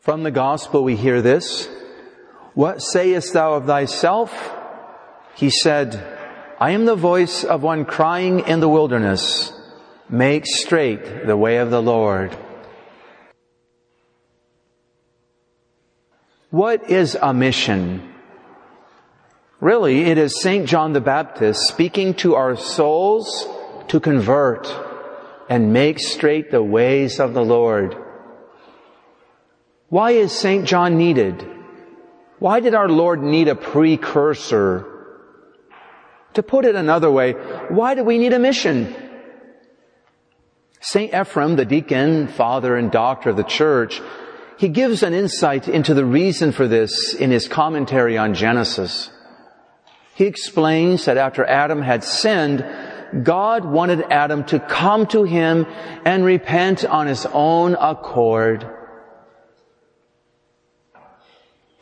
From the gospel we hear this. What sayest thou of thyself? He said, I am the voice of one crying in the wilderness, make straight the way of the Lord. What is a mission? Really, it is St. John the Baptist speaking to our souls to convert and make straight the ways of the Lord. Why is St. John needed? Why did our Lord need a precursor? To put it another way, why do we need a mission? St. Ephrem, the deacon, father, and doctor of the church, he gives an insight into the reason for this in his commentary on Genesis. He explains that after Adam had sinned, God wanted Adam to come to him and repent on his own accord.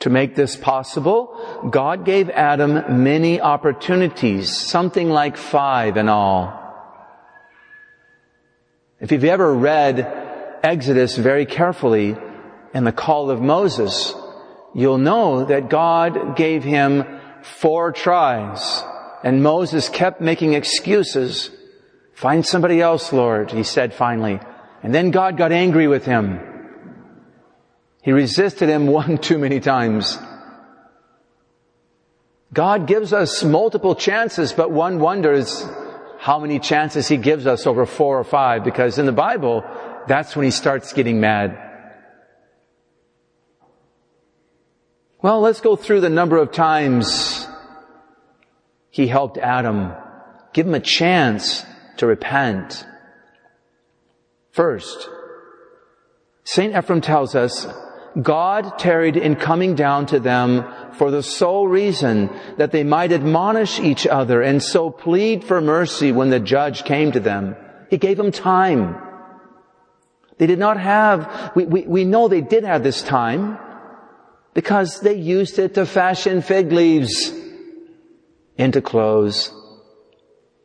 To make this possible, God gave Adam many opportunities, something like five in all. If you've ever read Exodus very carefully, and the call of Moses, you'll know that God gave him four tries. And Moses kept making excuses. Find somebody else, Lord, he said finally. And then God got angry with him. He resisted him one too many times. God gives us multiple chances, but one wonders how many chances he gives us over four or five, because in the Bible, that's when he starts getting mad. Well, let's go through the number of times he helped Adam. Give him a chance to repent. First, St. Ephrem tells us God tarried in coming down to them for the sole reason that they might admonish each other and so plead for mercy when the judge came to them. He gave them time. They did not have, we, we, we know they did have this time because they used it to fashion fig leaves into clothes.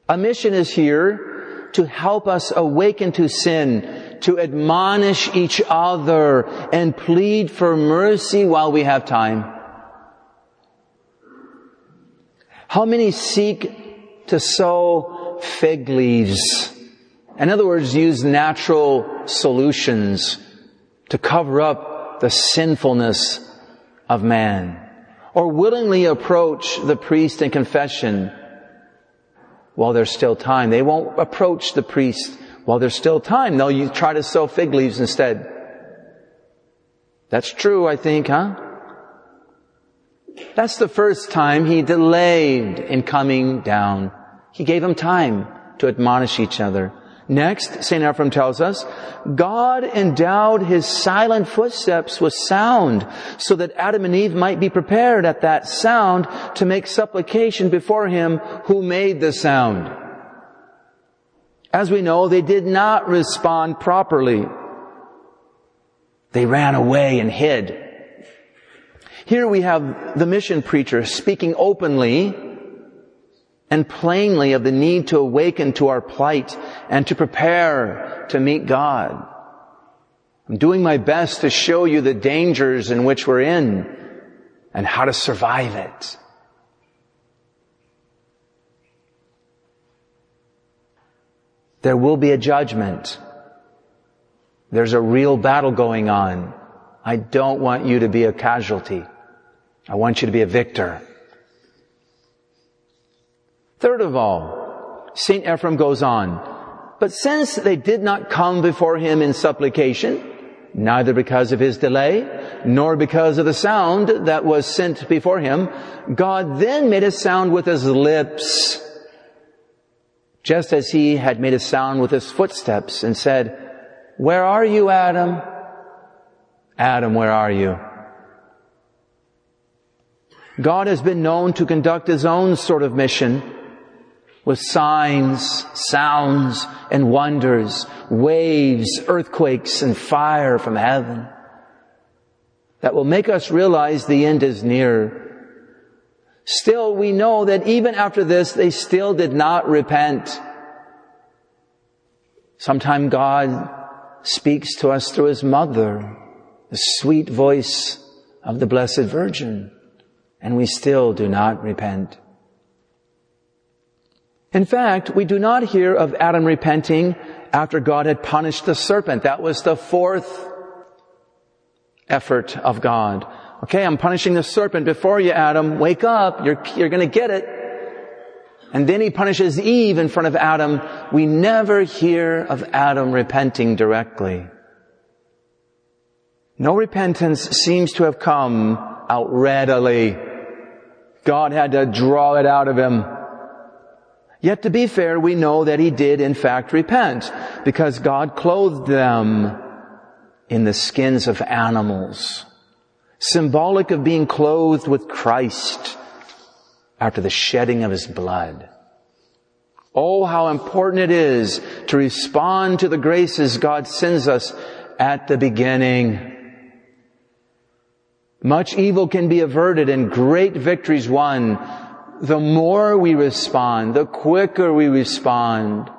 A mission is here to help us awaken to sin, to admonish each other and plead for mercy while we have time. How many seek to sow fig leaves? In other words, use natural solutions to cover up the sinfulness of man or willingly approach the priest in confession while there's still time. They won't approach the priest while there's still time. They'll you try to sow fig leaves instead. That's true, I think, huh? That's the first time he delayed in coming down. He gave them time to admonish each other. Next, St. Ephrem tells us, God endowed his silent footsteps with sound so that Adam and Eve might be prepared at that sound to make supplication before him who made the sound. As we know, they did not respond properly. They ran away and hid. Here we have the mission preacher speaking openly and plainly of the need to awaken to our plight and to prepare to meet God. I'm doing my best to show you the dangers in which we're in and how to survive it. There will be a judgment. There's a real battle going on. I don't want you to be a casualty. I want you to be a victor. Third of all, St. Ephrem goes on, but since they did not come before him in supplication, neither because of his delay, nor because of the sound that was sent before him, God then made a sound with his lips, just as he had made a sound with his footsteps and said, Where are you, Adam? Adam, where are you? God has been known to conduct his own sort of mission with signs, sounds, and wonders, waves, earthquakes, and fire from heaven that will make us realize the end is near. Still, we know that even after this, they still did not repent. Sometime God speaks to us through His mother, the sweet voice of the Blessed Virgin, and we still do not repent. In fact, we do not hear of Adam repenting after God had punished the serpent. That was the fourth effort of God. Okay, I'm punishing the serpent before you, Adam. Wake up. You're, you're gonna get it. And then he punishes Eve in front of Adam. We never hear of Adam repenting directly. No repentance seems to have come out readily. God had to draw it out of him. Yet to be fair, we know that he did in fact repent because God clothed them in the skins of animals, symbolic of being clothed with Christ after the shedding of his blood. Oh, how important it is to respond to the graces God sends us at the beginning. Much evil can be averted and great victories won. The more we respond, the quicker we respond.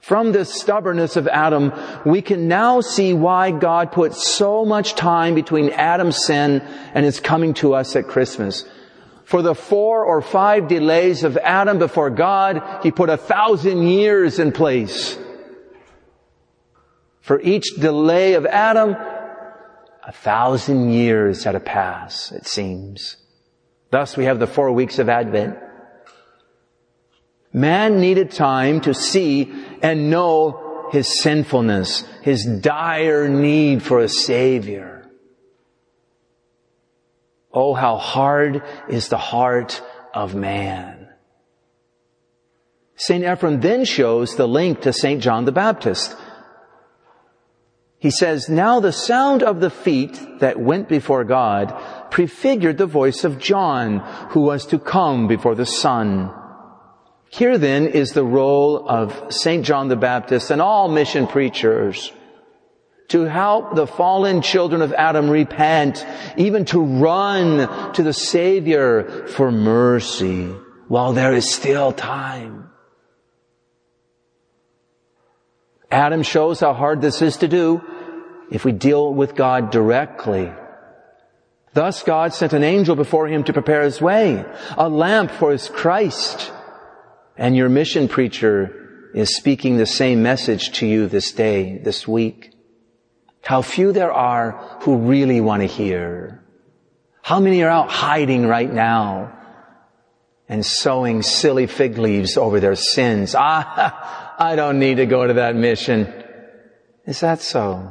From this stubbornness of Adam, we can now see why God put so much time between Adam's sin and his coming to us at Christmas. For the four or five delays of Adam before God, he put a thousand years in place. For each delay of Adam, a thousand years had to pass, it seems. Thus we have the four weeks of Advent. Man needed time to see and know his sinfulness, his dire need for a savior. Oh, how hard is the heart of man. St. Ephrem then shows the link to St. John the Baptist. He says, Now the sound of the feet that went before God prefigured the voice of John, who was to come before the Son. Here then is the role of St. John the Baptist and all mission preachers to help the fallen children of Adam repent, even to run to the Savior for mercy while there is still time. Adam shows how hard this is to do if we deal with God directly. Thus God sent an angel before him to prepare his way, a lamp for his Christ. And your mission preacher is speaking the same message to you this day, this week. How few there are who really want to hear. How many are out hiding right now and sowing silly fig leaves over their sins? Ah, I don't need to go to that mission. Is that so?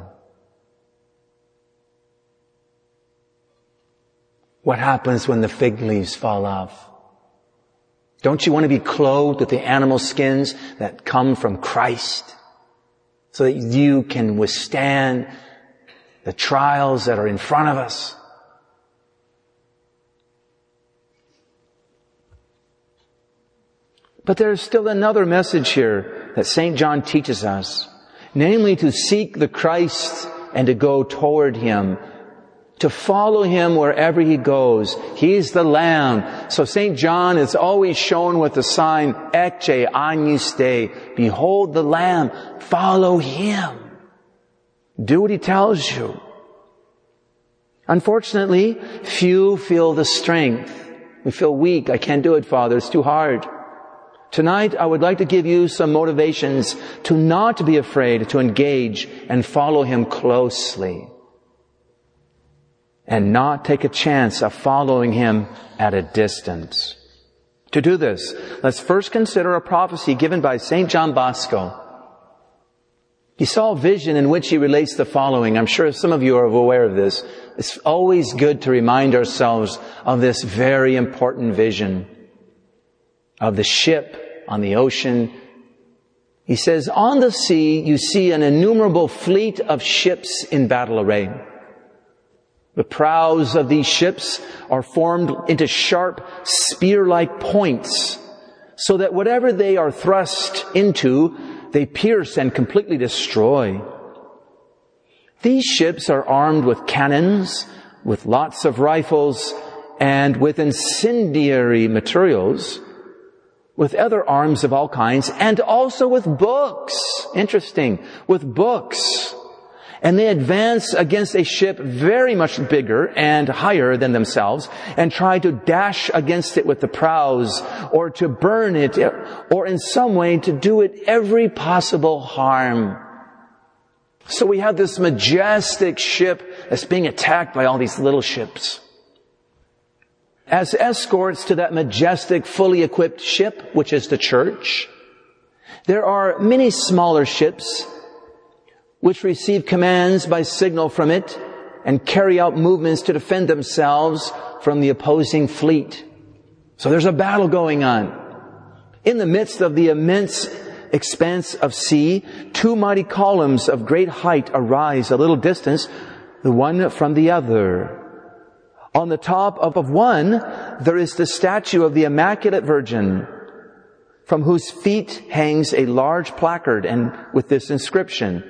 What happens when the fig leaves fall off? Don't you want to be clothed with the animal skins that come from Christ so that you can withstand the trials that are in front of us? But there's still another message here that St. John teaches us, namely to seek the Christ and to go toward Him, to follow Him wherever He goes. He's the Lamb. So St. John is always shown with the sign, Ecce agnus Dei, behold the Lamb, follow Him. Do what He tells you. Unfortunately, few feel the strength. We feel weak. I can't do it, Father. It's too hard. Tonight, I would like to give you some motivations to not be afraid to engage and follow Him closely. And not take a chance of following Him at a distance. To do this, let's first consider a prophecy given by St. John Bosco. He saw a vision in which he relates the following. I'm sure some of you are aware of this. It's always good to remind ourselves of this very important vision of the ship on the ocean. He says, on the sea you see an innumerable fleet of ships in battle array. The prows of these ships are formed into sharp spear-like points so that whatever they are thrust into, they pierce and completely destroy. These ships are armed with cannons, with lots of rifles, and with incendiary materials with other arms of all kinds and also with books. Interesting. With books. And they advance against a ship very much bigger and higher than themselves and try to dash against it with the prows or to burn it or in some way to do it every possible harm. So we have this majestic ship that's being attacked by all these little ships. As escorts to that majestic, fully equipped ship, which is the church, there are many smaller ships which receive commands by signal from it and carry out movements to defend themselves from the opposing fleet. So there's a battle going on. In the midst of the immense expanse of sea, two mighty columns of great height arise a little distance, the one from the other. On the top of one, there is the statue of the Immaculate Virgin, from whose feet hangs a large placard and with this inscription,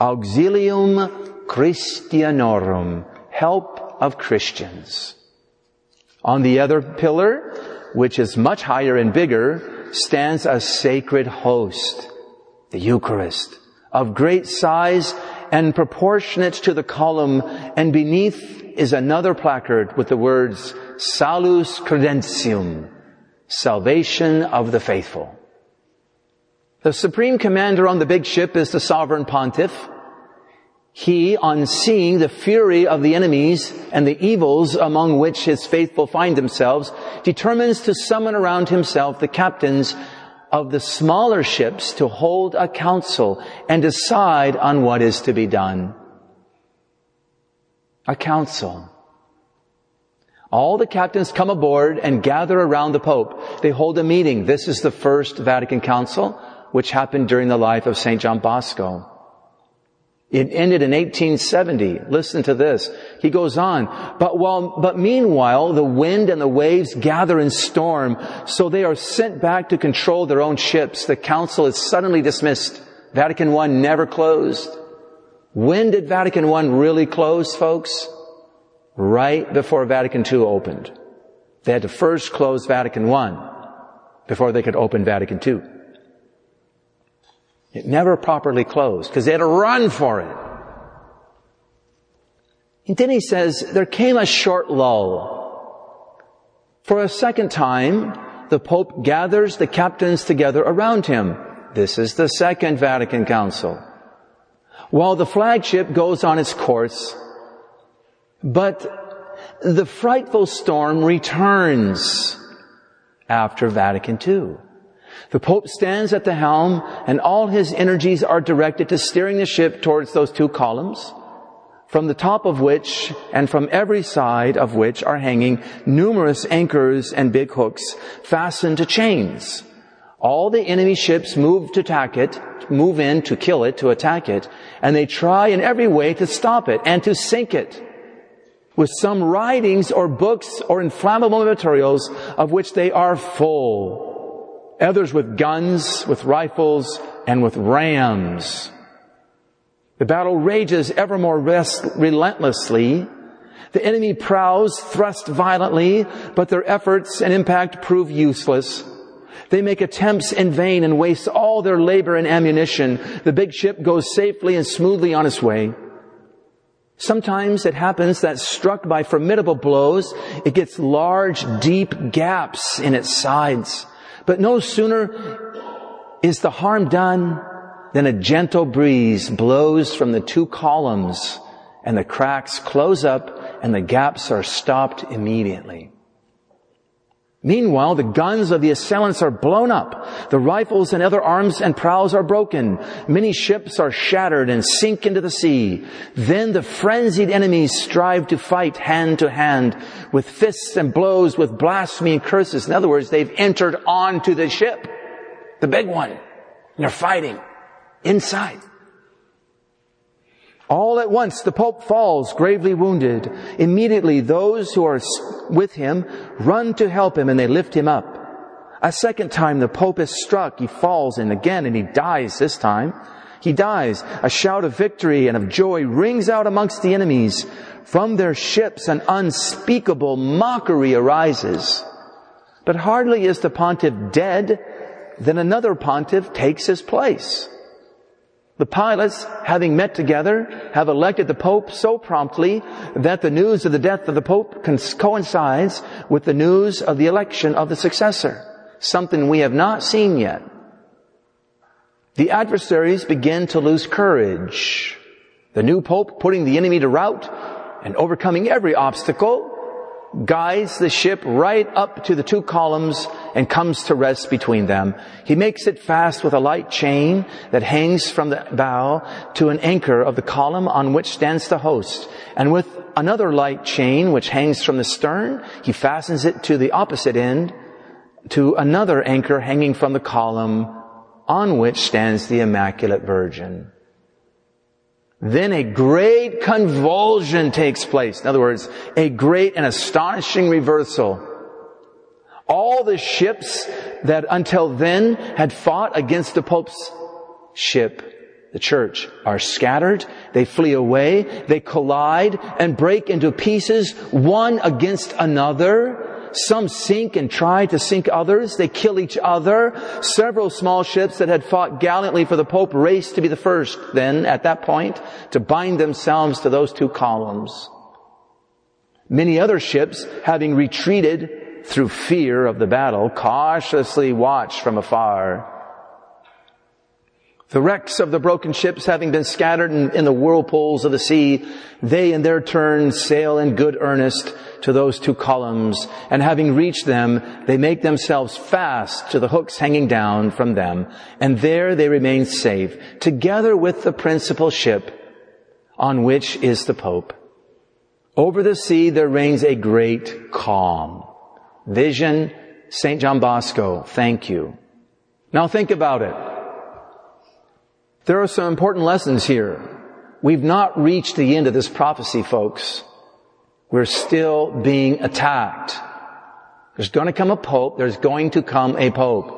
Auxilium Christianorum, help of Christians. On the other pillar, which is much higher and bigger, stands a sacred host, the Eucharist, of great size and proportionate to the column, and beneath is another placard with the words, Salus Credentium, salvation of the faithful. The supreme commander on the big ship is the sovereign pontiff. He, on seeing the fury of the enemies and the evils among which his faithful find themselves, determines to summon around himself the captains of the smaller ships to hold a council and decide on what is to be done. A council. All the captains come aboard and gather around the Pope. They hold a meeting. This is the first Vatican Council which happened during the life of St. John Bosco. It ended in 1870. Listen to this. He goes on, but while, but meanwhile, the wind and the waves gather in storm, so they are sent back to control their own ships. The council is suddenly dismissed. Vatican I never closed. When did Vatican I really close, folks? Right before Vatican II opened. They had to first close Vatican I before they could open Vatican II. It never properly closed because they had to run for it. And then he says, there came a short lull. For a second time, the Pope gathers the captains together around him. This is the Second Vatican Council. While the flagship goes on its course, but the frightful storm returns after Vatican II. The Pope stands at the helm and all his energies are directed to steering the ship towards those two columns, from the top of which and from every side of which are hanging numerous anchors and big hooks fastened to chains. All the enemy ships move to attack it, move in to kill it, to attack it, and they try in every way to stop it and to sink it with some writings or books or inflammable materials of which they are full others with guns, with rifles, and with rams. The battle rages ever more rest, relentlessly. The enemy prowls, thrust violently, but their efforts and impact prove useless. They make attempts in vain and waste all their labor and ammunition. The big ship goes safely and smoothly on its way. Sometimes it happens that struck by formidable blows, it gets large, deep gaps in its sides. But no sooner is the harm done than a gentle breeze blows from the two columns and the cracks close up and the gaps are stopped immediately. Meanwhile, the guns of the assailants are blown up. The rifles and other arms and prows are broken. Many ships are shattered and sink into the sea. Then the frenzied enemies strive to fight hand to hand with fists and blows, with blasphemy and curses. In other words, they've entered onto the ship, the big one. And they're fighting inside. All at once the Pope falls gravely wounded. Immediately those who are with him run to help him and they lift him up. A second time the Pope is struck. He falls and again and he dies this time. He dies. A shout of victory and of joy rings out amongst the enemies. From their ships an unspeakable mockery arises. But hardly is the pontiff dead than another pontiff takes his place. The pilots, having met together, have elected the Pope so promptly that the news of the death of the Pope coincides with the news of the election of the successor, something we have not seen yet. The adversaries begin to lose courage. The new Pope putting the enemy to rout and overcoming every obstacle guides the ship right up to the two columns and comes to rest between them. He makes it fast with a light chain that hangs from the bow to an anchor of the column on which stands the host. And with another light chain which hangs from the stern, he fastens it to the opposite end to another anchor hanging from the column on which stands the Immaculate Virgin. Then a great convulsion takes place. In other words, a great and astonishing reversal. All the ships that until then had fought against the Pope's ship, the church, are scattered. They flee away. They collide and break into pieces, one against another. Some sink and try to sink others. They kill each other. Several small ships that had fought gallantly for the Pope raced to be the first then, at that point, to bind themselves to those two columns. Many other ships, having retreated through fear of the battle, cautiously watched from afar the wrecks of the broken ships having been scattered in, in, the whirlpools of the sea, they in their turn sail in good earnest to those two columns, and having reached them, they make themselves fast to the hooks hanging down from them, and there they remain safe, together with the principal ship, on which is the Pope. Over the sea there reigns a great calm. Vision, St. John Bosco, thank you. Now think about it. There are some important lessons here. We've not reached the end of this prophecy, folks. We're still being attacked. There's going to come a pope. There's going to come a pope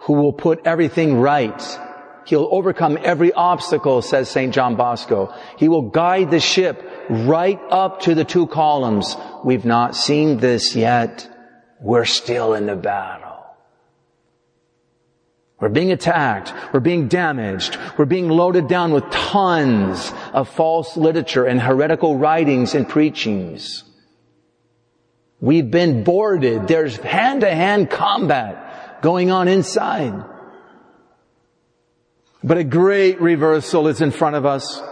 who will put everything right. He'll overcome every obstacle, says St. John Bosco. He will guide the ship right up to the two columns. We've not seen this yet. We're still in the battle. We're being attacked. We're being damaged. We're being loaded down with tons of false literature and heretical writings and preachings. We've been boarded. There's hand to hand combat going on inside. But a great reversal is in front of us.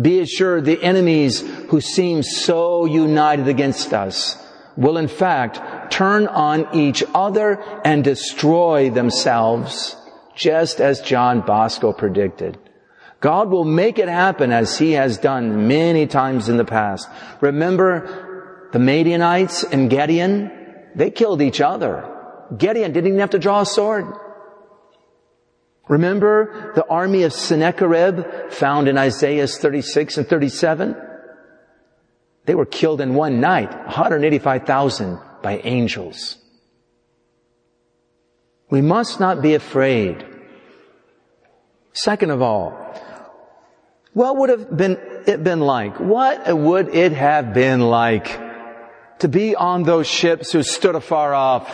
Be assured the enemies who seem so united against us will in fact turn on each other and destroy themselves, just as John Bosco predicted. God will make it happen as he has done many times in the past. Remember the Madianites and Gideon? They killed each other. Gideon didn't even have to draw a sword. Remember the army of Sennacherib found in Isaiah 36 and 37? They were killed in one night, 185,000 by angels. We must not be afraid. Second of all, what would have been it been like? What would it have been like to be on those ships who stood afar off?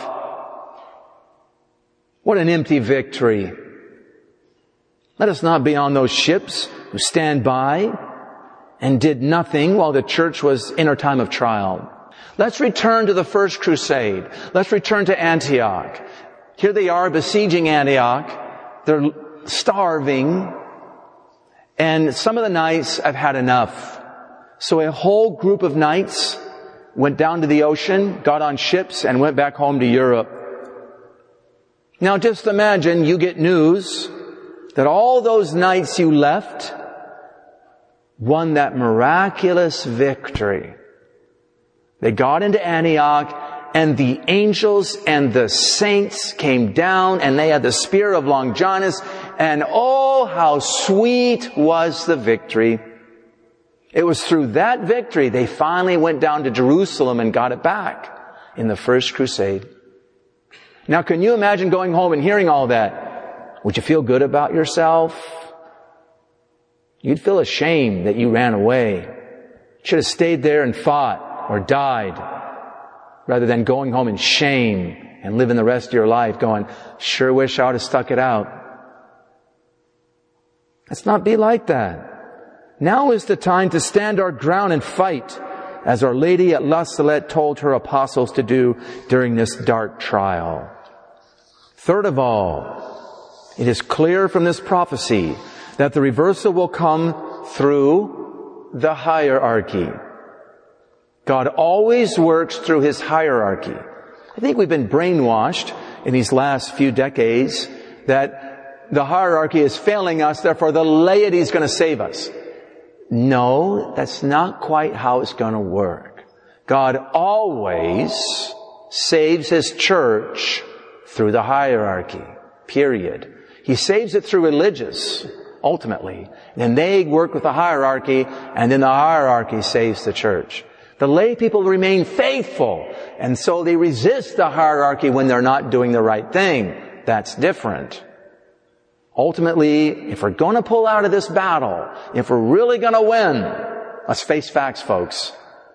What an empty victory. Let us not be on those ships who stand by and did nothing while the church was in her time of trial. Let's return to the first crusade. Let's return to Antioch. Here they are besieging Antioch. They're starving. And some of the knights have had enough. So a whole group of knights went down to the ocean, got on ships, and went back home to Europe. Now just imagine you get news that all those knights you left won that miraculous victory. They got into Antioch and the angels and the saints came down and they had the spear of Longinus and oh, how sweet was the victory. It was through that victory they finally went down to Jerusalem and got it back in the first crusade. Now can you imagine going home and hearing all that? Would you feel good about yourself? You'd feel ashamed that you ran away. Should have stayed there and fought or died rather than going home in shame and living the rest of your life going, sure wish I would have stuck it out. Let's not be like that. Now is the time to stand our ground and fight, as Our Lady at La Salette told her apostles to do during this dark trial. Third of all, it is clear from this prophecy that the reversal will come through the hierarchy. God always works through his hierarchy. I think we've been brainwashed in these last few decades that the hierarchy is failing us, therefore the laity is going to save us. No, that's not quite how it's going to work. God always saves His church through the hierarchy. Period. He saves it through religious, ultimately. Then they work with the hierarchy, and then the hierarchy saves the church. The lay people remain faithful, and so they resist the hierarchy when they're not doing the right thing. That's different. Ultimately, if we're going to pull out of this battle, if we're really going to win, let's face facts, folks.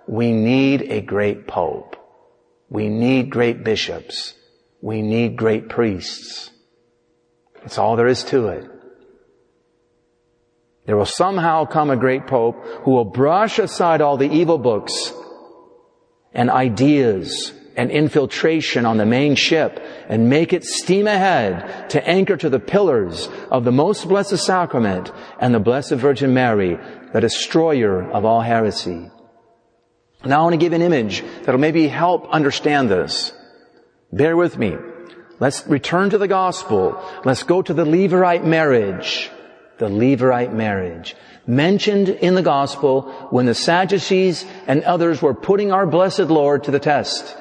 We need a great pope. We need great bishops. We need great priests. That's all there is to it. There will somehow come a great pope who will brush aside all the evil books and ideas and infiltration on the main ship and make it steam ahead to anchor to the pillars of the most blessed sacrament and the blessed Virgin Mary, the destroyer of all heresy. Now I want to give an image that'll maybe help understand this. Bear with me. Let's return to the gospel. Let's go to the Levirate marriage. The Levirate marriage mentioned in the gospel when the Sadducees and others were putting our blessed Lord to the test.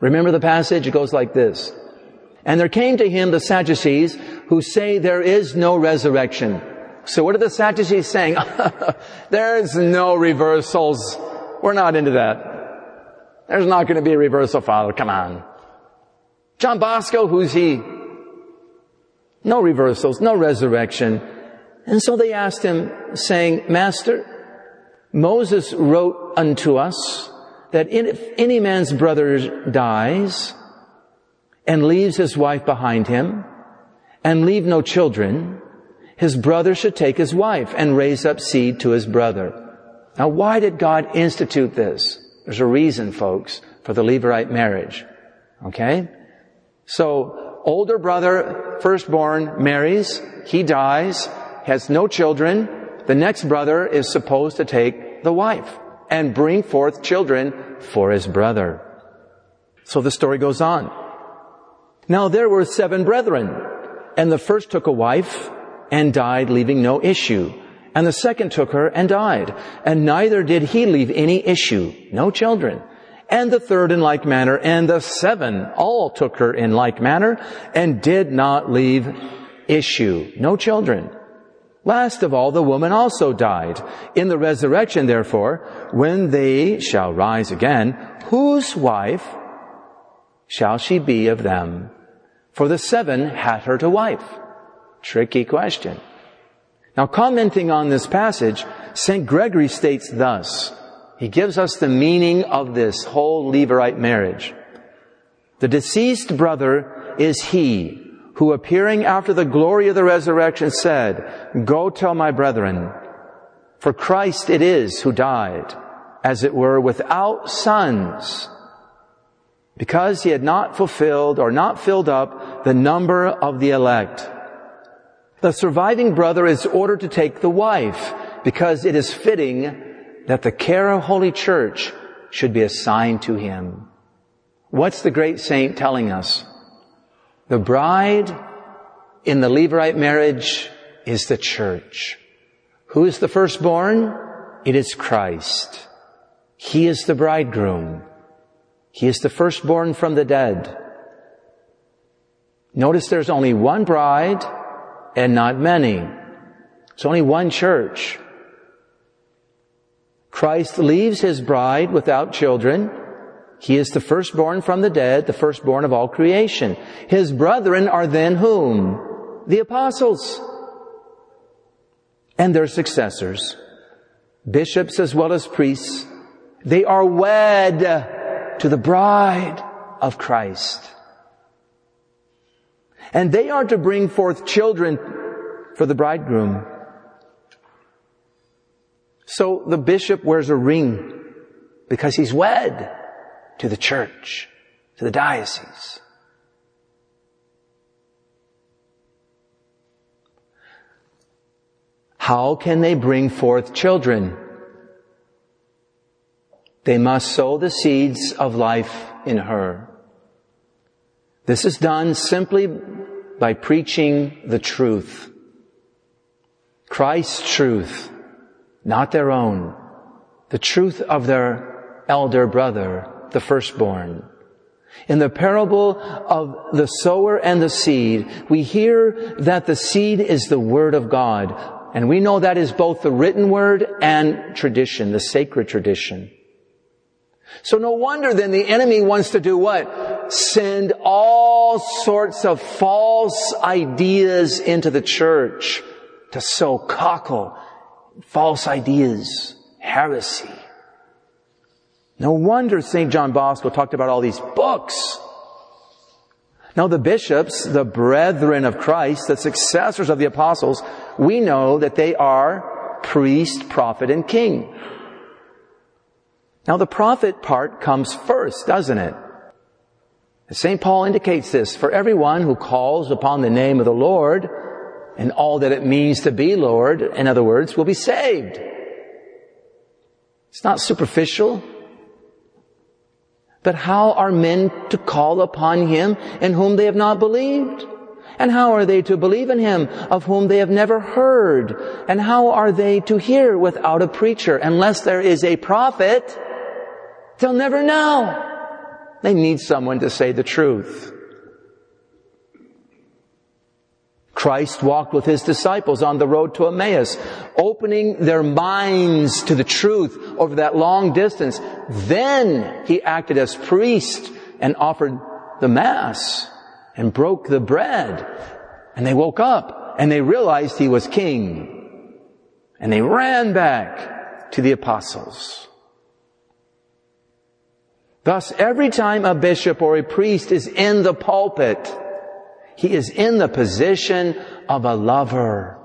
Remember the passage? It goes like this. And there came to him the Sadducees who say there is no resurrection. So what are the Sadducees saying? There's no reversals. We're not into that. There's not going to be a reversal, Father. Come on. John Bosco, who's he? No reversals, no resurrection. And so they asked him, saying, Master, Moses wrote unto us that if any man's brother dies and leaves his wife behind him and leave no children, his brother should take his wife and raise up seed to his brother. Now why did God institute this? There's a reason, folks, for the Levirate marriage. Okay? So, older brother, firstborn, marries, he dies, has no children, the next brother is supposed to take the wife and bring forth children for his brother. So the story goes on. Now there were seven brethren, and the first took a wife and died leaving no issue. And the second took her and died, and neither did he leave any issue, no children. And the third in like manner, and the seven all took her in like manner, and did not leave issue, no children. Last of all, the woman also died. In the resurrection, therefore, when they shall rise again, whose wife shall she be of them? For the seven had her to wife. Tricky question. Now commenting on this passage, St. Gregory states thus, he gives us the meaning of this whole Levirate marriage. The deceased brother is he who appearing after the glory of the resurrection said, Go tell my brethren, for Christ it is who died, as it were, without sons, because he had not fulfilled or not filled up the number of the elect. The surviving brother is ordered to take the wife, because it is fitting that the care of Holy Church should be assigned to him. What's the great saint telling us? The bride in the Levirate marriage is the church. Who is the firstborn? It is Christ. He is the bridegroom. He is the firstborn from the dead. Notice there's only one bride and not many. It's only one church. Christ leaves his bride without children he is the firstborn from the dead, the firstborn of all creation. His brethren are then whom? The apostles. And their successors. Bishops as well as priests. They are wed to the bride of Christ. And they are to bring forth children for the bridegroom. So the bishop wears a ring because he's wed to the church, to the diocese. How can they bring forth children? They must sow the seeds of life in her. This is done simply by preaching the truth. Christ's truth, not their own. The truth of their elder brother, the firstborn. In the parable of the sower and the seed, we hear that the seed is the Word of God. And we know that is both the written Word and tradition, the sacred tradition. So no wonder then the enemy wants to do what? Send all sorts of false ideas into the church to sow cockle, false ideas, heresy. No wonder St. John Bosco talked about all these books. Now the bishops, the brethren of Christ, the successors of the apostles, we know that they are priest, prophet, and king. Now the prophet part comes first, doesn't it? St. Paul indicates this, for everyone who calls upon the name of the Lord and all that it means to be Lord, in other words, will be saved. It's not superficial. But how are men to call upon Him in whom they have not believed? And how are they to believe in Him of whom they have never heard? And how are they to hear without a preacher? Unless there is a prophet, They'll never know. They need someone to say the truth. Christ walked with his disciples on the road to Emmaus, opening their minds to the truth over that long distance. Then he acted as priest and offered the mass and broke the bread. And they woke up and they realized he was king. And they ran back to the apostles. Thus, every time a bishop or a priest is in the pulpit, he is in the position of a lover.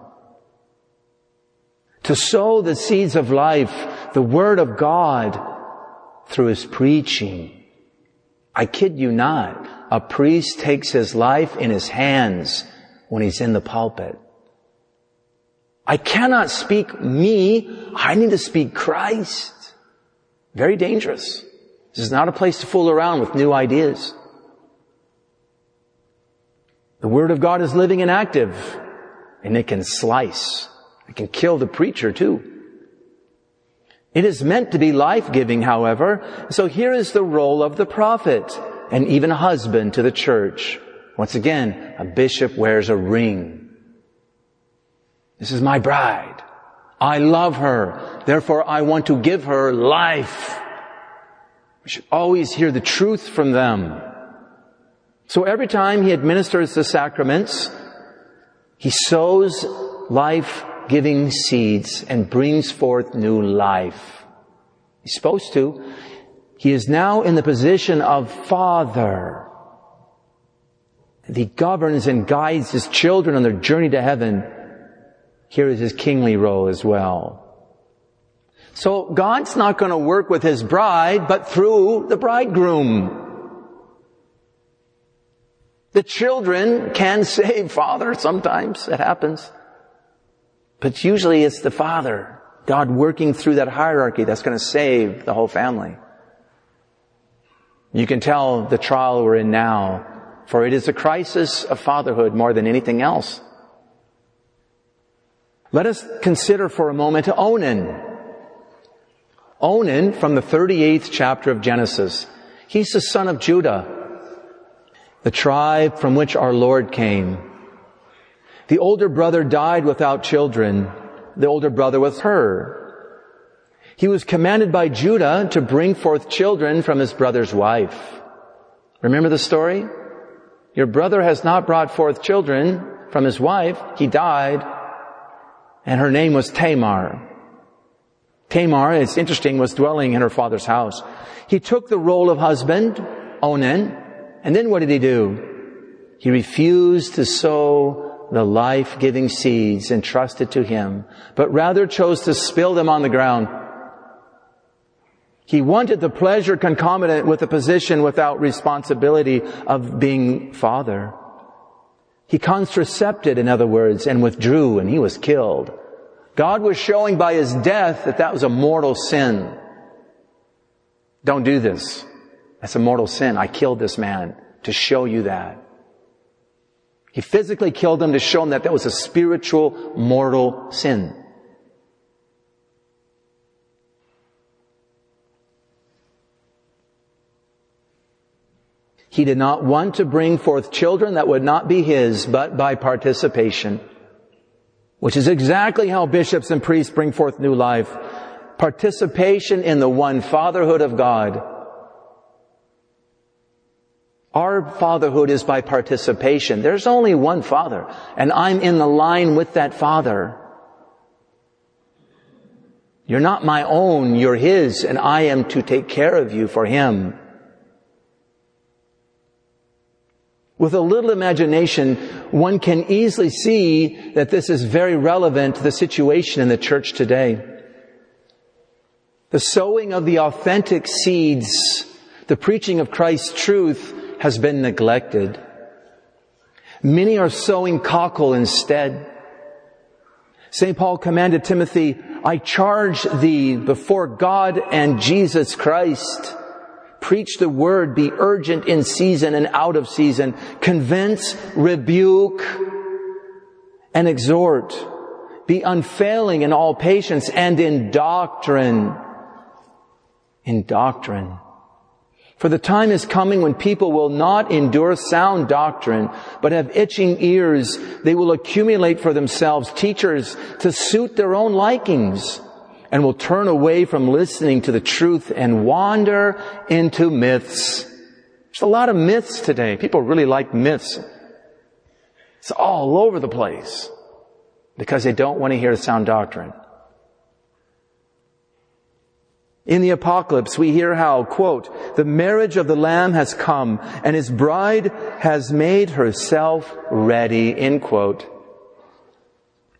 To sow the seeds of life, the Word of God, through his preaching. I kid you not, a priest takes his life in his hands when he's in the pulpit. I cannot speak me, I need to speak Christ. Very dangerous. This is not a place to fool around with new ideas. The Word of God is living and active, and it can slice. It can kill the preacher too. It is meant to be life-giving, however, so here is the role of the prophet, and even husband to the church. Once again, a bishop wears a ring. This is my bride. I love her. Therefore, I want to give her life. We should always hear the truth from them. So every time he administers the sacraments, he sows life-giving seeds and brings forth new life. He's supposed to. He is now in the position of father. He governs and guides his children on their journey to heaven. Here is his kingly role as well. So God's not going to work with His bride, but through the bridegroom. The children can save father sometimes. It happens. But usually it's the father, God working through that hierarchy that's going to save the whole family. You can tell the trial we're in now, for it is a crisis of fatherhood more than anything else. Let us consider for a moment Onan. Onan from the 38th chapter of Genesis. He's the son of Judah, the tribe from which our Lord came. The older brother died without children. The older brother was her. He was commanded by Judah to bring forth children from his brother's wife. Remember the story? Your brother has not brought forth children from his wife. He died. And her name was Tamar. Tamar, it's interesting, was dwelling in her father's house. He took the role of husband, Onan, and then what did he do? He refused to sow the life-giving seeds entrusted to him, but rather chose to spill them on the ground. He wanted the pleasure concomitant with the position without responsibility of being father. He contracepted, in other words, and withdrew and he was killed. God was showing by his death that that was a mortal sin. Don't do this. That's a mortal sin. I killed this man to show you that. He physically killed him to show him that that was a spiritual mortal sin. He did not want to bring forth children that would not be his, but by participation. Which is exactly how bishops and priests bring forth new life. Participation in the one fatherhood of God. Our fatherhood is by participation. There's only one father, and I'm in the line with that father. You're not my own, you're his, and I am to take care of you for him. With a little imagination, one can easily see that this is very relevant to the situation in the church today. The sowing of the authentic seeds, the preaching of Christ's truth has been neglected. Many are sowing cockle instead. St. Paul commanded Timothy, I charge thee before God and Jesus Christ Preach the word, be urgent in season and out of season. Convince, rebuke, and exhort. Be unfailing in all patience and in doctrine. In doctrine. For the time is coming when people will not endure sound doctrine, but have itching ears. They will accumulate for themselves teachers to suit their own likings and will turn away from listening to the truth and wander into myths. There's a lot of myths today. People really like myths. It's all over the place because they don't want to hear sound doctrine. In the apocalypse, we hear how, quote, the marriage of the Lamb has come and his bride has made herself ready, end quote.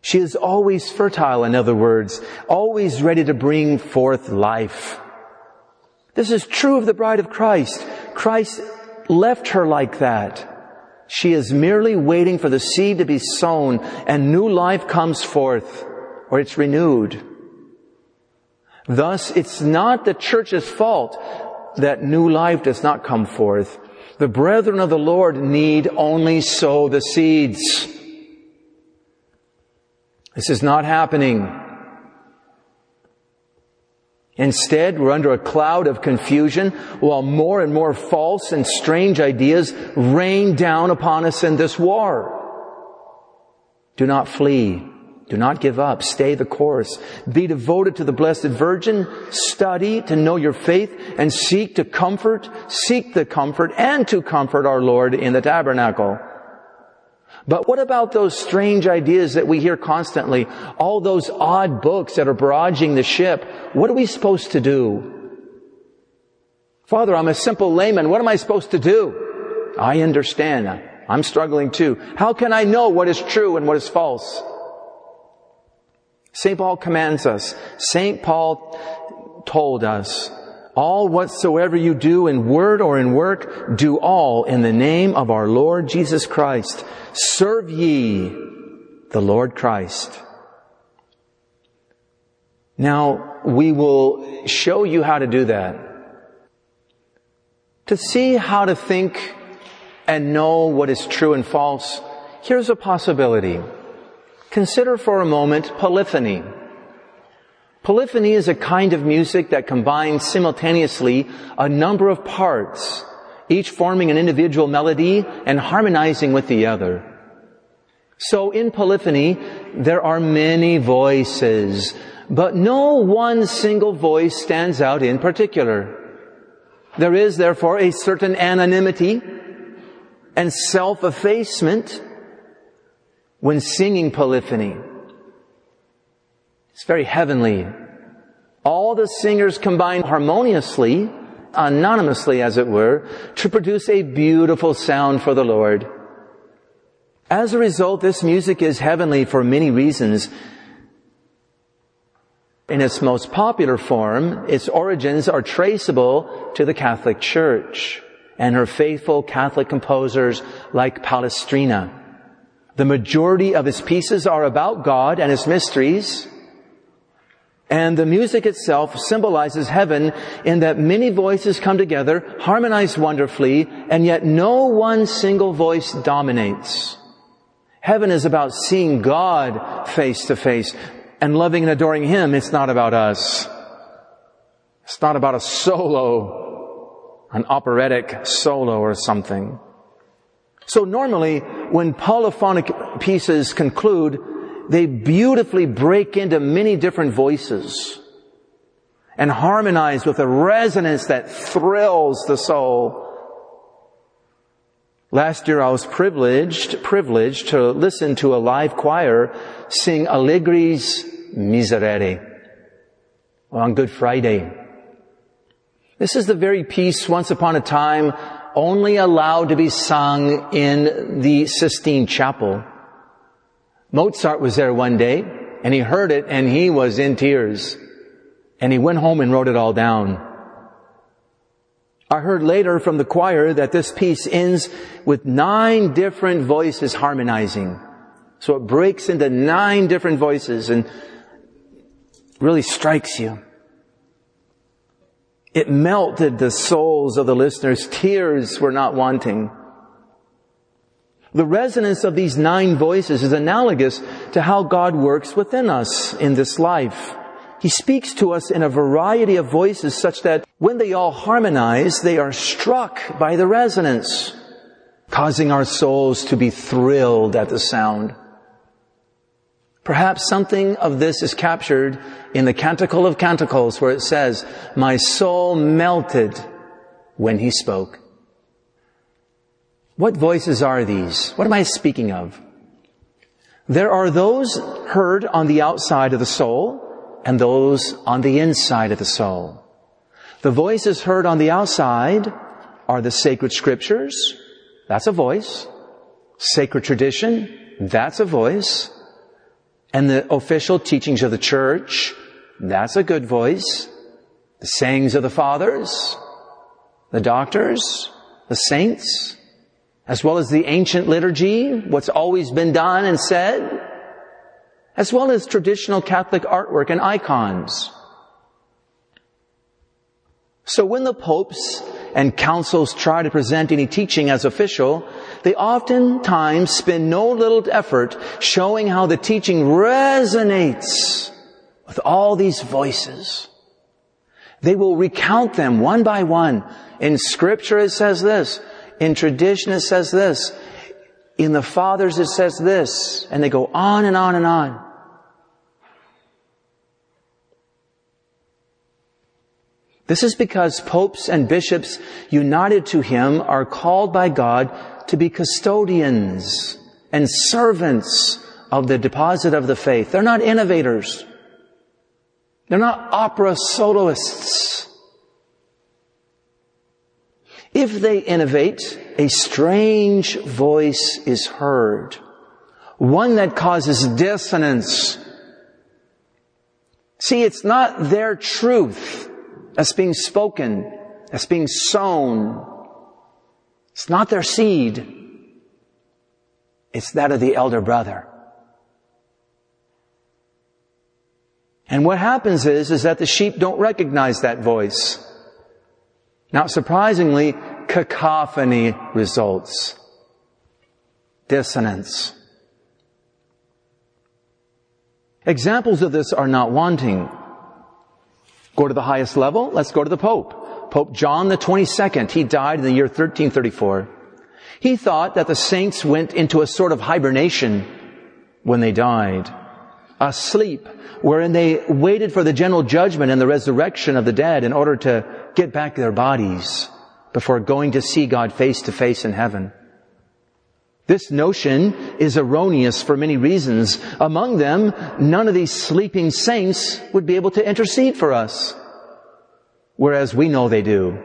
She is always fertile, in other words, always ready to bring forth life. This is true of the bride of Christ. Christ left her like that. She is merely waiting for the seed to be sown and new life comes forth or it's renewed. Thus, it's not the church's fault that new life does not come forth. The brethren of the Lord need only sow the seeds. This is not happening. Instead, we're under a cloud of confusion while more and more false and strange ideas rain down upon us in this war. Do not flee. Do not give up. Stay the course. Be devoted to the Blessed Virgin. Study to know your faith and seek to comfort, seek the comfort and to comfort our Lord in the tabernacle. But what about those strange ideas that we hear constantly? All those odd books that are barraging the ship. What are we supposed to do? Father, I'm a simple layman. What am I supposed to do? I understand. I'm struggling too. How can I know what is true and what is false? St. Paul commands us. St. Paul told us, all whatsoever you do in word or in work, do all in the name of our Lord Jesus Christ, Serve ye the Lord Christ. Now, we will show you how to do that. To see how to think and know what is true and false, here's a possibility. Consider for a moment polyphony. Polyphony is a kind of music that combines simultaneously a number of parts each forming an individual melody and harmonizing with the other. So in polyphony, there are many voices, but no one single voice stands out in particular. There is therefore a certain anonymity and self-effacement when singing polyphony. It's very heavenly. All the singers combine harmoniously anonymously as it were, to produce a beautiful sound for the Lord. As a result, this music is heavenly for many reasons. In its most popular form, its origins are traceable to the Catholic Church and her faithful Catholic composers like Palestrina. The majority of his pieces are about God and his mysteries. And the music itself symbolizes heaven in that many voices come together, harmonize wonderfully, and yet no one single voice dominates. Heaven is about seeing God face to face and loving and adoring Him. It's not about us. It's not about a solo, an operatic solo or something. So normally, when polyphonic pieces conclude, they beautifully break into many different voices and harmonize with a resonance that thrills the soul. Last year I was privileged, privileged to listen to a live choir sing Allegri's Miserere on Good Friday. This is the very piece once upon a time only allowed to be sung in the Sistine Chapel. Mozart was there one day and he heard it and he was in tears and he went home and wrote it all down. I heard later from the choir that this piece ends with nine different voices harmonizing. So it breaks into nine different voices and really strikes you. It melted the souls of the listeners. Tears were not wanting. The resonance of these nine voices is analogous to how God works within us in this life. He speaks to us in a variety of voices such that when they all harmonize, they are struck by the resonance, causing our souls to be thrilled at the sound. Perhaps something of this is captured in the Canticle of Canticles where it says, my soul melted when he spoke. What voices are these? What am I speaking of? There are those heard on the outside of the soul, and those on the inside of the soul. The voices heard on the outside are the sacred scriptures. That's a voice. Sacred tradition. That's a voice. And the official teachings of the church. That's a good voice. The sayings of the fathers. The doctors. The saints. As well as the ancient liturgy. What's always been done and said as well as traditional Catholic artwork and icons. So when the popes and councils try to present any teaching as official, they oftentimes spend no little effort showing how the teaching resonates with all these voices. They will recount them one by one. In scripture it says this. In tradition it says this. In the fathers it says this. And they go on and on and on. This is because popes and bishops united to him are called by God to be custodians and servants of the deposit of the faith. They're not innovators. They're not opera soloists. If they innovate, a strange voice is heard. One that causes dissonance. See, it's not their truth that's being spoken, that's being sown. It's not their seed. It's that of the elder brother. And what happens is, is that the sheep don't recognize that voice. Not surprisingly, cacophony results. Dissonance. Examples of this are not wanting. Go to the highest level. Let's go to the Pope. Pope John the 22nd. He died in the year 1334. He thought that the saints went into a sort of hibernation when they died. A sleep wherein they waited for the general judgment and the resurrection of the dead in order to get back their bodies before going to see God face to face in heaven. This notion is erroneous for many reasons. Among them, none of these sleeping saints would be able to intercede for us. Whereas we know they do.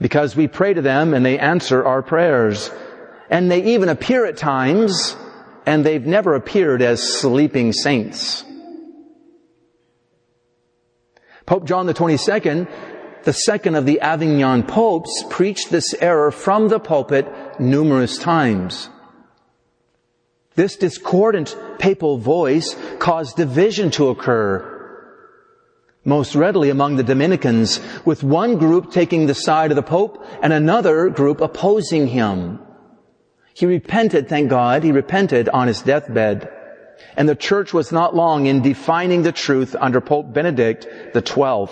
Because we pray to them and they answer our prayers. and they even appear at times, and they've never appeared as sleeping saints. Pope John the 22nd, the second of the Avignon popes, preached this error from the pulpit numerous times. This discordant papal voice caused division to occur most readily among the Dominicans, with one group taking the side of the Pope and another group opposing him. He repented, thank God, he repented on his deathbed. And the church was not long in defining the truth under Pope Benedict XII,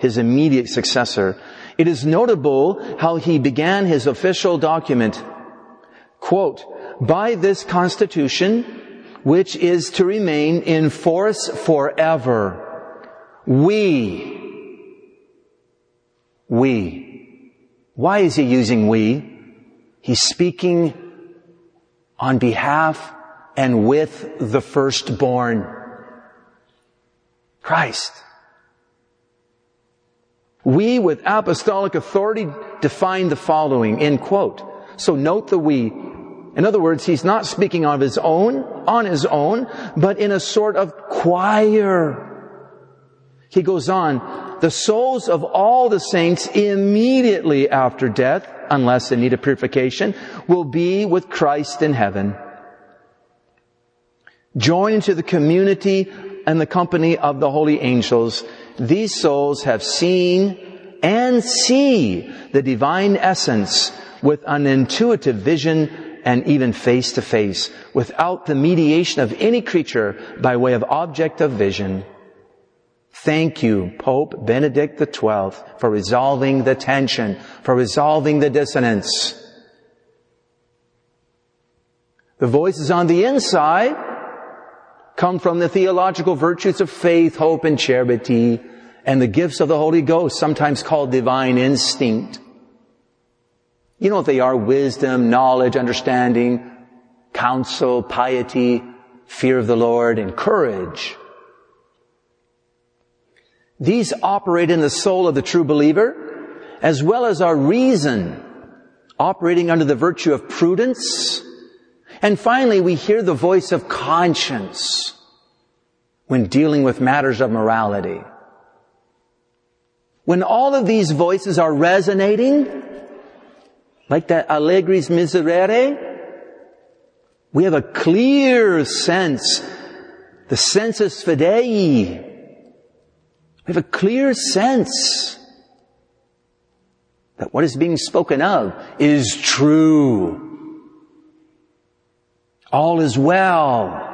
his immediate successor. It is notable how he began his official document, quote, by this constitution, which is to remain in force forever we. We. Why is he using we? He's speaking on behalf and with the firstborn. Christ. We with apostolic authority define the following, end quote. So note the we. In other words, he's not speaking of his own, on his own, but in a sort of choir he goes on, the souls of all the saints immediately after death, unless in need of purification, will be with Christ in heaven. Joined into the community and the company of the holy angels. These souls have seen and see the divine essence with an intuitive vision and even face to face without the mediation of any creature by way of object of vision. Thank you, Pope Benedict XII, for resolving the tension, for resolving the dissonance. The voices on the inside come from the theological virtues of faith, hope, and charity, and the gifts of the Holy Ghost, sometimes called divine instinct. You know what they are? Wisdom, knowledge, understanding, counsel, piety, fear of the Lord, and courage. These operate in the soul of the true believer, as well as our reason, operating under the virtue of prudence. And finally, we hear the voice of conscience when dealing with matters of morality. When all of these voices are resonating, like that Allegri's Miserere, we have a clear sense, the sensus fidei, we have a clear sense that what is being spoken of is true. All is well.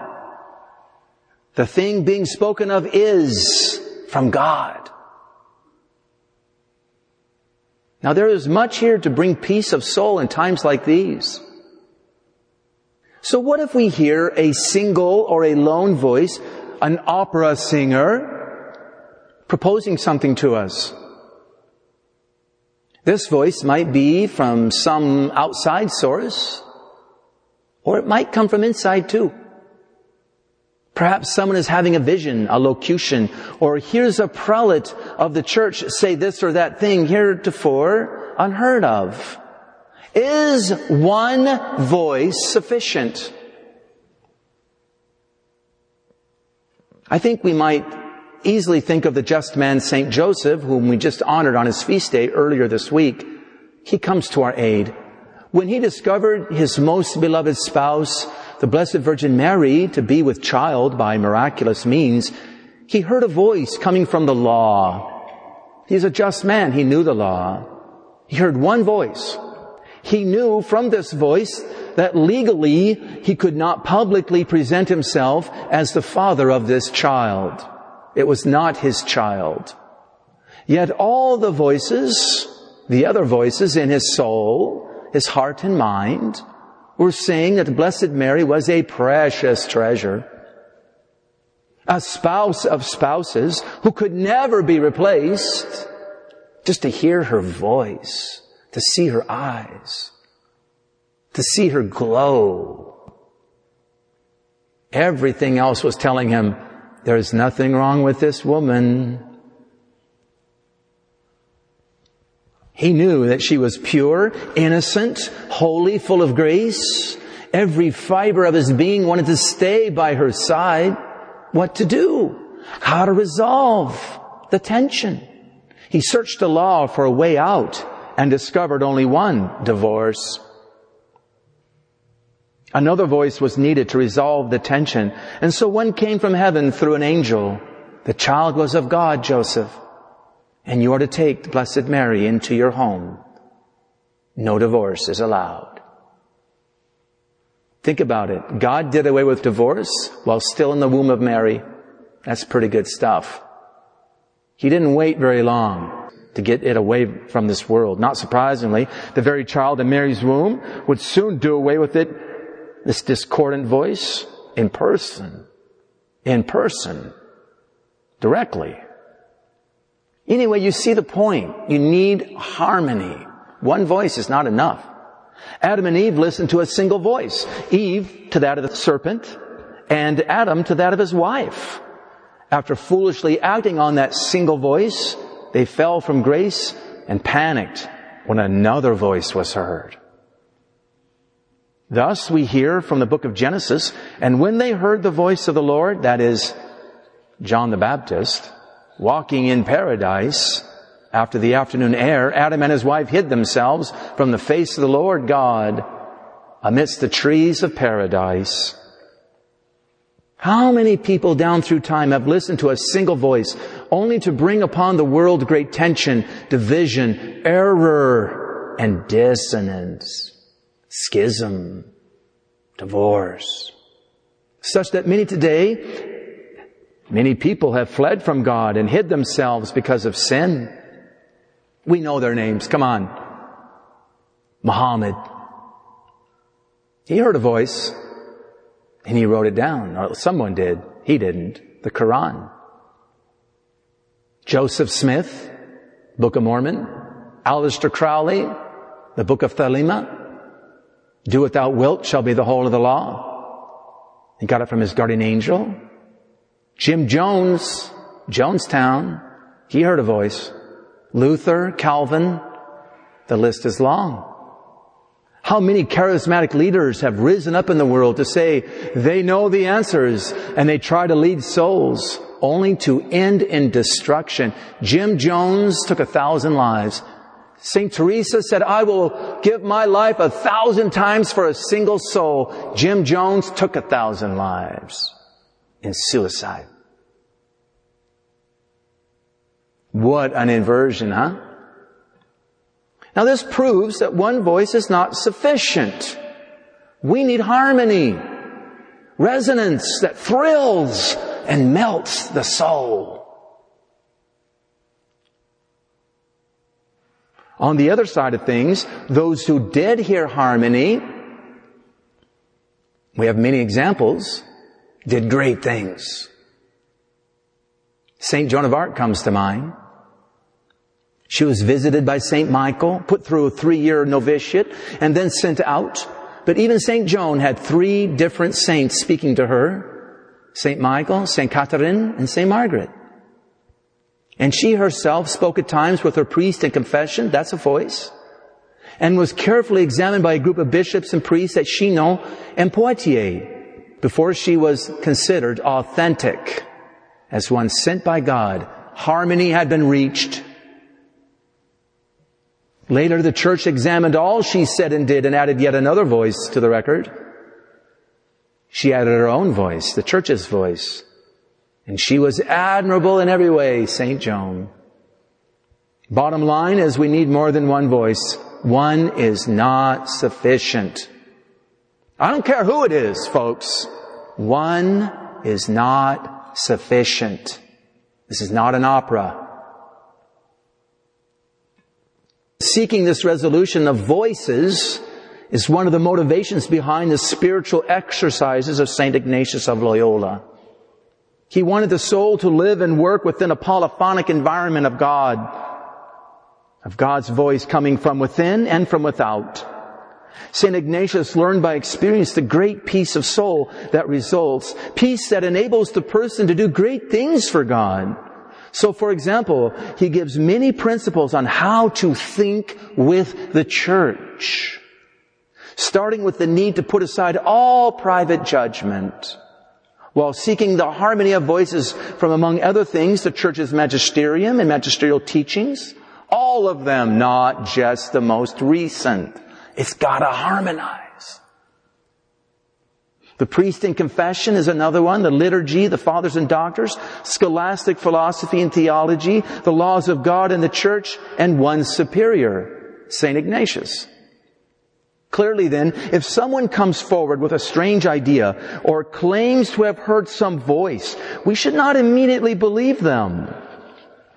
The thing being spoken of is from God. Now there is much here to bring peace of soul in times like these. So what if we hear a single or a lone voice, an opera singer, proposing something to us. This voice might be from some outside source, or it might come from inside too. Perhaps someone is having a vision, a locution, or hears a prelate of the church say this or that thing heretofore unheard of. Is one voice sufficient? I think we might easily think of the just man Saint Joseph, whom we just honored on his feast day earlier this week. He comes to our aid. When he discovered his most beloved spouse, the Blessed Virgin Mary, to be with child by miraculous means, he heard a voice coming from the law. He's a just man. He knew the law. He heard one voice. He knew from this voice that legally he could not publicly present himself as the father of this child. It was not his child. Yet all the voices, the other voices in his soul, his heart and mind, were saying that Blessed Mary was a precious treasure. A spouse of spouses who could never be replaced. Just to hear her voice, to see her eyes, to see her glow. Everything else was telling him, there's nothing wrong with this woman. He knew that she was pure, innocent, holy, full of grace. Every fiber of his being wanted to stay by her side. What to do? How to resolve the tension? He searched the law for a way out and discovered only one divorce. Another voice was needed to resolve the tension. And so one came from heaven through an angel. The child was of God, Joseph. And you are to take the Blessed Mary into your home. No divorce is allowed. Think about it. God did away with divorce while still in the womb of Mary. That's pretty good stuff. He didn't wait very long to get it away from this world. Not surprisingly, the very child in Mary's womb would soon do away with it this discordant voice in person. In person. Directly. Anyway, you see the point. You need harmony. One voice is not enough. Adam and Eve listened to a single voice. Eve to that of the serpent and Adam to that of his wife. After foolishly acting on that single voice, they fell from grace and panicked when another voice was heard. Thus we hear from the book of Genesis, and when they heard the voice of the Lord, that is John the Baptist, walking in paradise after the afternoon air, Adam and his wife hid themselves from the face of the Lord God amidst the trees of paradise. How many people down through time have listened to a single voice only to bring upon the world great tension, division, error, and dissonance? Schism, divorce, such that many today, many people have fled from God and hid themselves because of sin. We know their names. Come on. Muhammad. He heard a voice and he wrote it down. Or someone did. He didn't. The Quran. Joseph Smith, Book of Mormon. Aleister Crowley, the Book of Thelema. Do what thou wilt shall be the whole of the law. He got it from his guardian angel. Jim Jones, Jonestown, he heard a voice. Luther, Calvin, the list is long. How many charismatic leaders have risen up in the world to say they know the answers and they try to lead souls only to end in destruction. Jim Jones took a thousand lives. St. Teresa said, I will give my life a thousand times for a single soul. Jim Jones took a thousand lives in suicide. What an inversion, huh? Now this proves that one voice is not sufficient. We need harmony, resonance that thrills and melts the soul. On the other side of things, those who did hear harmony, we have many examples, did great things. St. Joan of Arc comes to mind. She was visited by St. Michael, put through a three-year novitiate, and then sent out. But even St. Joan had three different saints speaking to her. St. Michael, St. Catherine, and St. Margaret. And she herself spoke at times with her priest in confession, that's a voice, and was carefully examined by a group of bishops and priests at Chinon and Poitiers before she was considered authentic as one sent by God. Harmony had been reached. Later, the church examined all she said and did and added yet another voice to the record. She added her own voice, the church's voice. And she was admirable in every way, St. Joan. Bottom line is we need more than one voice. One is not sufficient. I don't care who it is, folks. One is not sufficient. This is not an opera. Seeking this resolution of voices is one of the motivations behind the spiritual exercises of St. Ignatius of Loyola. He wanted the soul to live and work within a polyphonic environment of God, of God's voice coming from within and from without. St. Ignatius learned by experience the great peace of soul that results, peace that enables the person to do great things for God. So for example, he gives many principles on how to think with the church. Starting with the need to put aside all private judgment while seeking the harmony of voices from among other things the church's magisterium and magisterial teachings. All of them, not just the most recent. It's gotta harmonize. The priest in confession is another one. The liturgy, the fathers and doctors, scholastic philosophy and theology, the laws of God and the church, and one superior, St. Ignatius. Clearly then, if someone comes forward with a strange idea or claims to have heard some voice, we should not immediately believe them.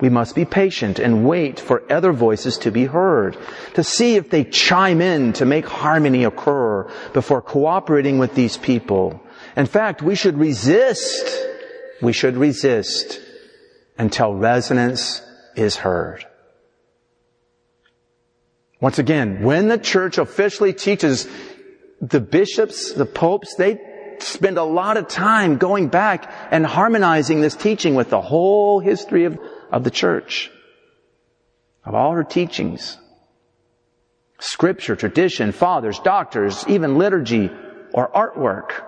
We must be patient and wait for other voices to be heard, to see if they chime in to make harmony occur before cooperating with these people. In fact, we should resist, we should resist until resonance is heard. Once again, when the church officially teaches the bishops, the popes, they spend a lot of time going back and harmonizing this teaching with the whole history of of the church, of all her teachings. Scripture, tradition, fathers, doctors, even liturgy or artwork.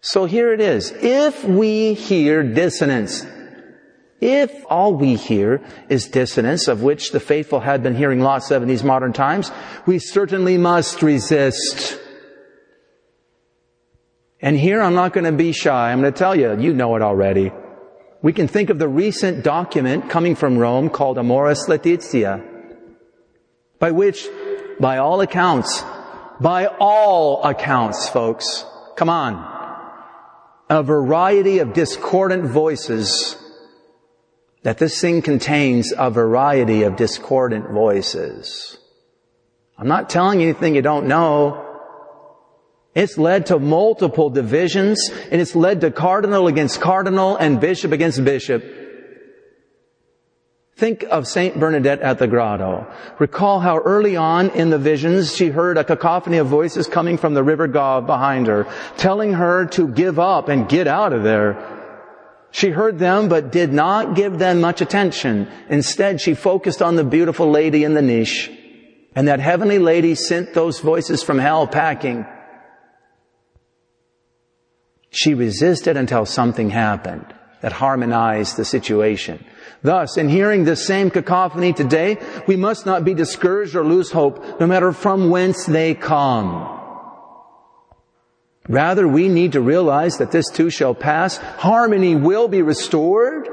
So here it is. If we hear dissonance, if all we hear is dissonance, of which the faithful had been hearing lots of in these modern times, we certainly must resist. And here I'm not going to be shy. I'm going to tell you, you know it already. We can think of the recent document coming from Rome called Amoris Laetitia, by which, by all accounts, by all accounts, folks, come on, a variety of discordant voices, that this thing contains a variety of discordant voices. I'm not telling you anything you don't know. It's led to multiple divisions and it's led to cardinal against cardinal and bishop against bishop. Think of Saint Bernadette at the grotto. Recall how early on in the visions she heard a cacophony of voices coming from the river Gave behind her, telling her to give up and get out of there. She heard them but did not give them much attention. Instead, she focused on the beautiful lady in the niche. And that heavenly lady sent those voices from hell packing. She resisted until something happened that harmonized the situation. Thus, in hearing the same cacophony today, we must not be discouraged or lose hope, no matter from whence they come. Rather, we need to realize that this too shall pass. Harmony will be restored.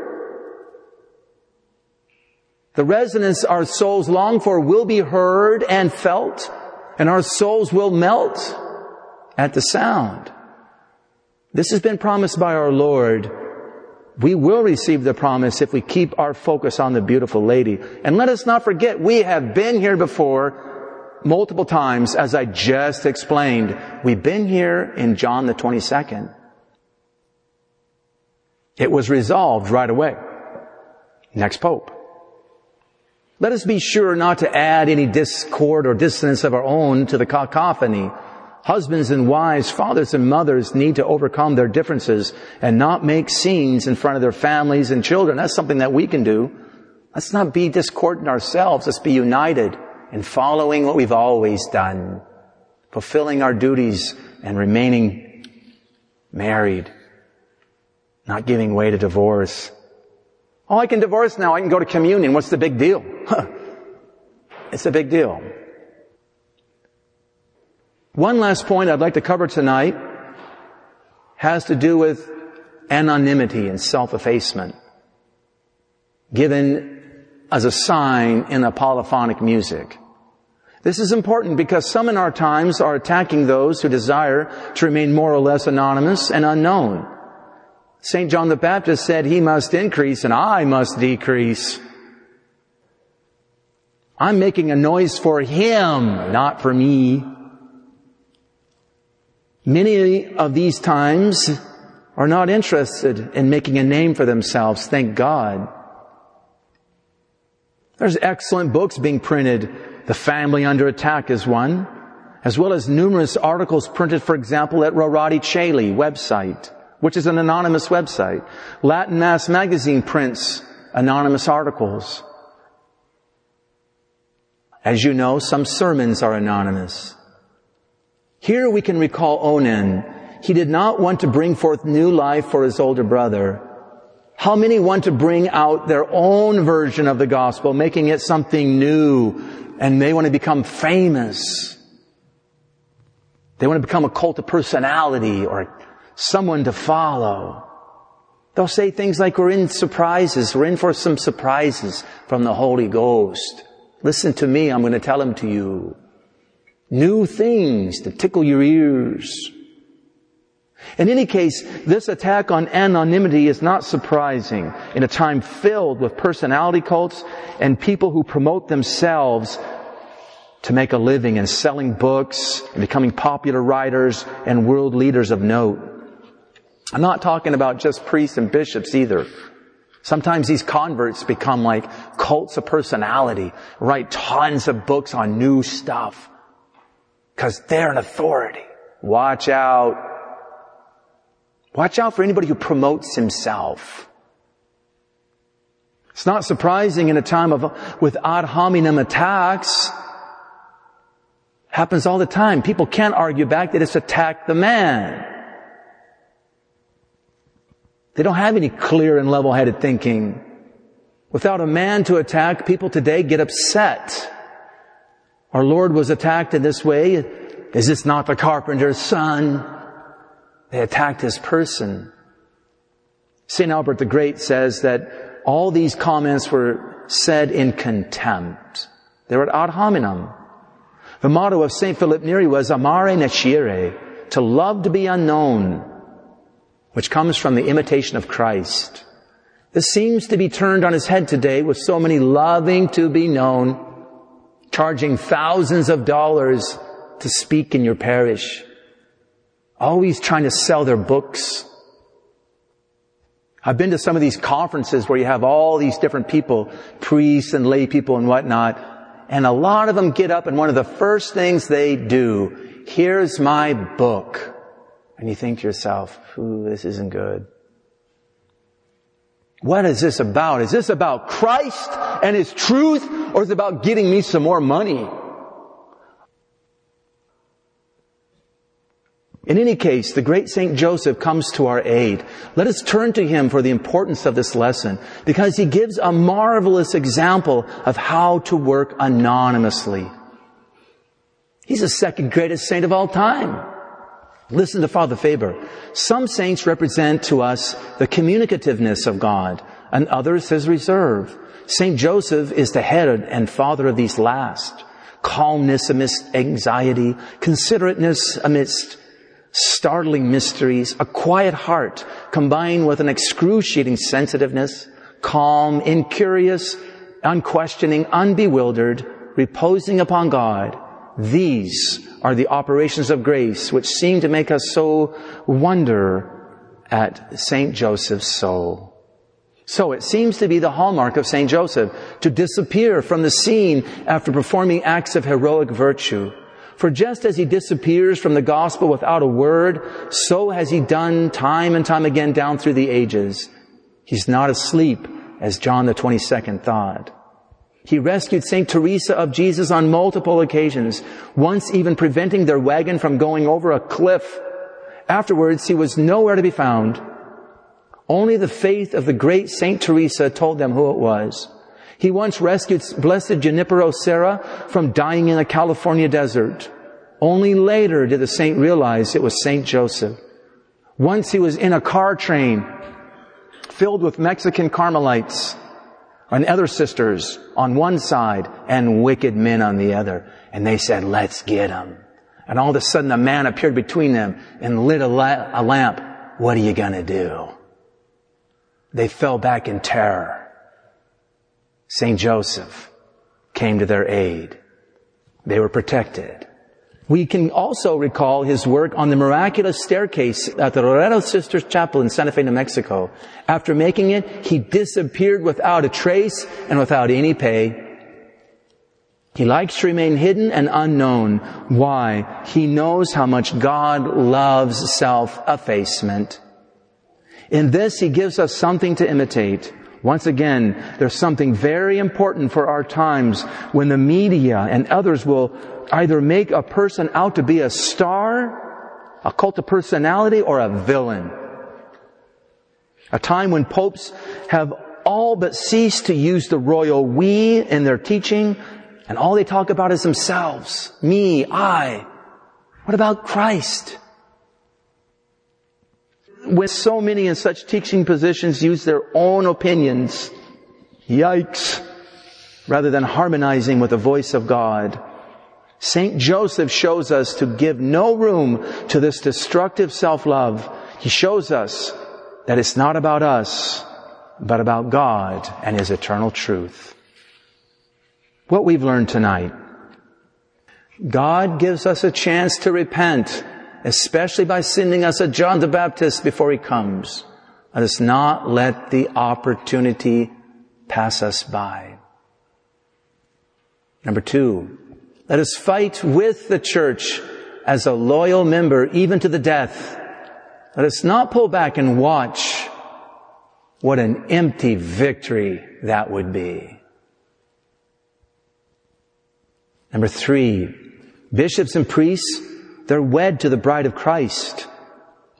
The resonance our souls long for will be heard and felt, and our souls will melt at the sound. This has been promised by our Lord. We will receive the promise if we keep our focus on the beautiful lady. And let us not forget, we have been here before multiple times, as I just explained. We've been here in John the 22nd. It was resolved right away. Next Pope. Let us be sure not to add any discord or dissonance of our own to the cacophony Husbands and wives, fathers and mothers need to overcome their differences and not make scenes in front of their families and children. That's something that we can do. Let's not be discordant ourselves. Let's be united in following what we've always done, fulfilling our duties and remaining married, not giving way to divorce. Oh, I can divorce now. I can go to communion. What's the big deal? it's a big deal. One last point I'd like to cover tonight has to do with anonymity and self-effacement given as a sign in a polyphonic music. This is important because some in our times are attacking those who desire to remain more or less anonymous and unknown. St. John the Baptist said he must increase and I must decrease. I'm making a noise for him, not for me. Many of these times are not interested in making a name for themselves, thank God. There's excellent books being printed. The Family Under Attack is one, as well as numerous articles printed, for example, at Rorati Caeli website, which is an anonymous website. Latin Mass Magazine prints anonymous articles. As you know, some sermons are anonymous. Here we can recall Onan. He did not want to bring forth new life for his older brother. How many want to bring out their own version of the gospel, making it something new, and they want to become famous? They want to become a cult of personality or someone to follow. They'll say things like, we're in surprises, we're in for some surprises from the Holy Ghost. Listen to me, I'm going to tell them to you. New things to tickle your ears. In any case, this attack on anonymity is not surprising in a time filled with personality cults and people who promote themselves to make a living in selling books and becoming popular writers and world leaders of note. I'm not talking about just priests and bishops either. Sometimes these converts become like cults of personality, write tons of books on new stuff because they're an authority. Watch out. Watch out for anybody who promotes himself. It's not surprising in a time of, with ad hominem attacks. Happens all the time. People can't argue back. They just attack the man. They don't have any clear and level-headed thinking. Without a man to attack, people today get upset. Our Lord was attacked in this way. Is this not the carpenter's son? They attacked his person. St. Albert the Great says that all these comments were said in contempt. They were ad hominem. The motto of St. Philip Neri was amare nescire, to love to be unknown, which comes from the imitation of Christ. This seems to be turned on his head today with so many loving to be known, charging thousands of dollars to speak in your parish always trying to sell their books. I've been to some of these conferences where you have all these different people, priests and lay people and whatnot, and a lot of them get up and one of the first things they do, here's my book. And you think to yourself, ooh, this isn't good. What is this about? Is this about Christ and His truth, or is it about getting me some more money? In any case, the great Saint Joseph comes to our aid. Let us turn to him for the importance of this lesson because he gives a marvelous example of how to work anonymously. He's the second greatest saint of all time. Listen to Father Faber. Some saints represent to us the communicativeness of God and others his reserve. Saint Joseph is the head and father of these last. Calmness amidst anxiety, considerateness amidst startling mysteries, a quiet heart combined with an excruciating sensitiveness, calm, incurious, unquestioning, unbewildered, reposing upon God. These are the operations of grace which seem to make us so wonder at Saint Joseph's soul. So it seems to be the hallmark of Saint Joseph to disappear from the scene after performing acts of heroic virtue for just as he disappears from the gospel without a word, so has he done time and time again down through the ages. He's not asleep, as John the 22nd thought. He rescued St. Teresa of Jesus on multiple occasions, once even preventing their wagon from going over a cliff. Afterwards, he was nowhere to be found. Only the faith of the great St. Teresa told them who it was. He once rescued Blessed Junipero Serra from dying in a California desert. Only later did the saint realize it was Saint Joseph. Once he was in a car train filled with Mexican Carmelites and other sisters on one side and wicked men on the other. And they said, let's get him. And all of a sudden a man appeared between them and lit a, la- a lamp. What are you gonna do? They fell back in terror. St. Joseph came to their aid. They were protected. We can also recall his work on the miraculous staircase at the Loreto Sisters Chapel in Santa Fe, New Mexico. After making it, he disappeared without a trace and without any pay. He likes to remain hidden and unknown. Why? He knows how much God loves self-effacement. In this, he gives us something to imitate. Once again, there's something very important for our times when the media and others will either make a person out to be a star, a cult of personality, or a villain. A time when popes have all but ceased to use the royal we in their teaching, and all they talk about is themselves. Me, I. What about Christ? When so many in such teaching positions use their own opinions, yikes, rather than harmonizing with the voice of God. Saint Joseph shows us to give no room to this destructive self-love. He shows us that it's not about us, but about God and His eternal truth. What we've learned tonight. God gives us a chance to repent, especially by sending us a John the Baptist before He comes. Let us not let the opportunity pass us by. Number two, let us fight with the church as a loyal member even to the death. Let us not pull back and watch what an empty victory that would be. Number three, bishops and priests, they're wed to the bride of Christ.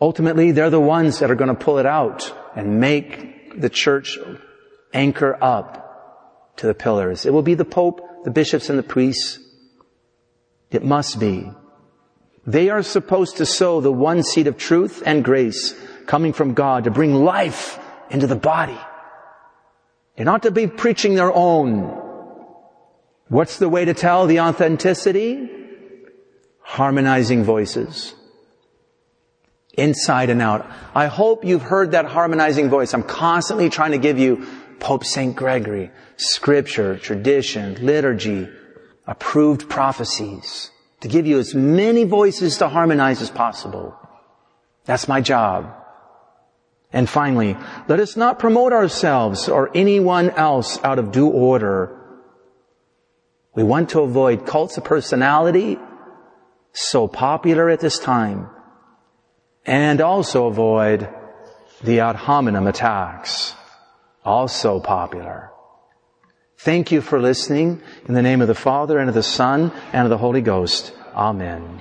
Ultimately, they're the ones that are going to pull it out and make the church anchor up to the pillars. It will be the Pope, the bishops, and the priests. It must be. They are supposed to sow the one seed of truth and grace coming from God to bring life into the body. They're not to be preaching their own. What's the way to tell the authenticity? Harmonizing voices. Inside and out. I hope you've heard that harmonizing voice. I'm constantly trying to give you Pope St. Gregory, scripture, tradition, liturgy, approved prophecies, to give you as many voices to harmonize as possible. That's my job. And finally, let us not promote ourselves or anyone else out of due order. We want to avoid cults of personality, so popular at this time, and also avoid the ad hominem attacks, also popular. Thank you for listening. In the name of the Father and of the Son and of the Holy Ghost. Amen.